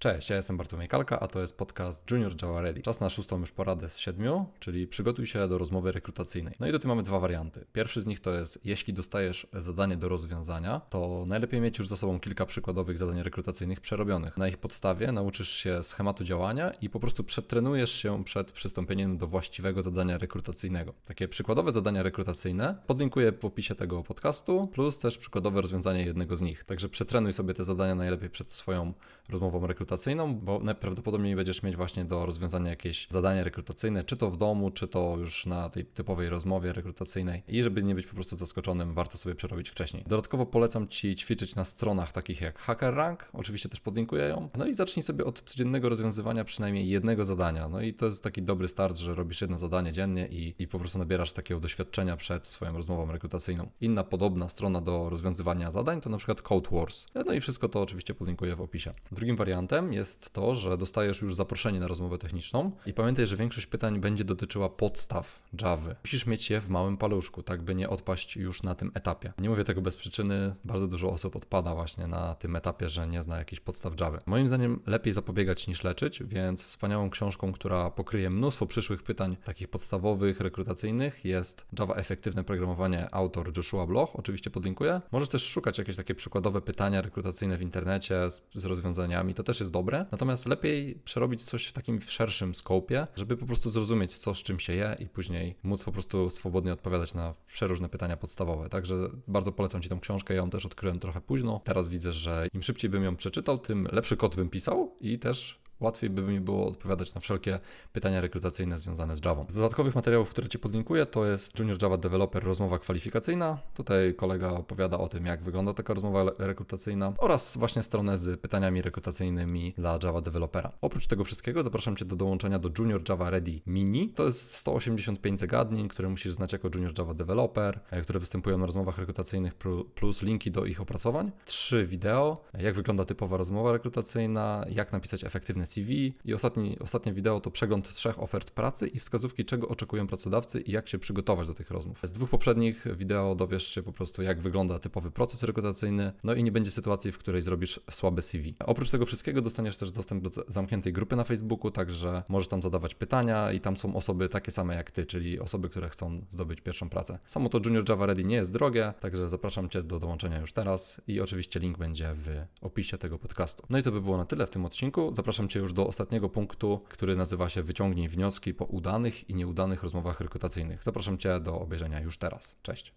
Cześć, ja jestem Bartłomiej Kalka, a to jest podcast Junior Java Ready. Czas na szóstą już poradę z siedmiu, czyli przygotuj się do rozmowy rekrutacyjnej. No i tutaj mamy dwa warianty. Pierwszy z nich to jest, jeśli dostajesz zadanie do rozwiązania, to najlepiej mieć już za sobą kilka przykładowych zadań rekrutacyjnych przerobionych. Na ich podstawie nauczysz się schematu działania i po prostu przetrenujesz się przed przystąpieniem do właściwego zadania rekrutacyjnego. Takie przykładowe zadania rekrutacyjne podlinkuję w opisie tego podcastu, plus też przykładowe rozwiązanie jednego z nich. Także przetrenuj sobie te zadania najlepiej przed swoją rozmową rekrutacyjną rekrutacyjną, bo najprawdopodobniej będziesz mieć właśnie do rozwiązania jakieś zadanie rekrutacyjne, czy to w domu, czy to już na tej typowej rozmowie rekrutacyjnej. I żeby nie być po prostu zaskoczonym, warto sobie przerobić wcześniej. Dodatkowo polecam Ci ćwiczyć na stronach takich jak HackerRank, oczywiście też podlinkuję ją. No i zacznij sobie od codziennego rozwiązywania przynajmniej jednego zadania. No i to jest taki dobry start, że robisz jedno zadanie dziennie i, i po prostu nabierasz takiego doświadczenia przed swoją rozmową rekrutacyjną. Inna podobna strona do rozwiązywania zadań to na przykład Code Wars. No i wszystko to oczywiście podlinkuję w opisie. Drugim wariantem jest to, że dostajesz już zaproszenie na rozmowę techniczną i pamiętaj, że większość pytań będzie dotyczyła podstaw Java. Musisz mieć je w małym paluszku, tak by nie odpaść już na tym etapie. Nie mówię tego bez przyczyny, bardzo dużo osób odpada właśnie na tym etapie, że nie zna jakichś podstaw Java. Moim zdaniem lepiej zapobiegać niż leczyć, więc wspaniałą książką, która pokryje mnóstwo przyszłych pytań takich podstawowych, rekrutacyjnych jest Java Efektywne Programowanie, autor Joshua Bloch, oczywiście podlinkuję. Możesz też szukać jakieś takie przykładowe pytania rekrutacyjne w internecie z, z rozwiązaniami, to też jest dobre, natomiast lepiej przerobić coś w takim szerszym skopie, żeby po prostu zrozumieć, co z czym się je i później móc po prostu swobodnie odpowiadać na przeróżne pytania podstawowe. Także bardzo polecam Ci tą książkę, ja ją też odkryłem trochę późno. Teraz widzę, że im szybciej bym ją przeczytał, tym lepszy kod bym pisał i też łatwiej by mi było odpowiadać na wszelkie pytania rekrutacyjne związane z Java. Z dodatkowych materiałów, które Ci podlinkuję, to jest Junior Java Developer rozmowa kwalifikacyjna. Tutaj kolega opowiada o tym, jak wygląda taka rozmowa rekrutacyjna oraz właśnie stronę z pytaniami rekrutacyjnymi dla Java Developera. Oprócz tego wszystkiego zapraszam Cię do dołączenia do Junior Java Ready Mini. To jest 185 zagadnień, które musisz znać jako Junior Java Developer, e, które występują na rozmowach rekrutacyjnych plus linki do ich opracowań. Trzy wideo, jak wygląda typowa rozmowa rekrutacyjna, jak napisać efektywny CV i ostatni, ostatnie wideo to przegląd trzech ofert pracy i wskazówki, czego oczekują pracodawcy i jak się przygotować do tych rozmów. Z dwóch poprzednich wideo dowiesz się po prostu, jak wygląda typowy proces rekrutacyjny, no i nie będzie sytuacji, w której zrobisz słabe CV. Oprócz tego wszystkiego dostaniesz też dostęp do zamkniętej grupy na Facebooku, także możesz tam zadawać pytania i tam są osoby takie same jak ty, czyli osoby, które chcą zdobyć pierwszą pracę. Samo to Junior Java Ready nie jest drogie, także zapraszam Cię do dołączenia już teraz i oczywiście link będzie w opisie tego podcastu. No i to by było na tyle w tym odcinku. Zapraszam Cię już do ostatniego punktu, który nazywa się Wyciągnij wnioski po udanych i nieudanych rozmowach rekrutacyjnych. Zapraszam Cię do obejrzenia już teraz. Cześć.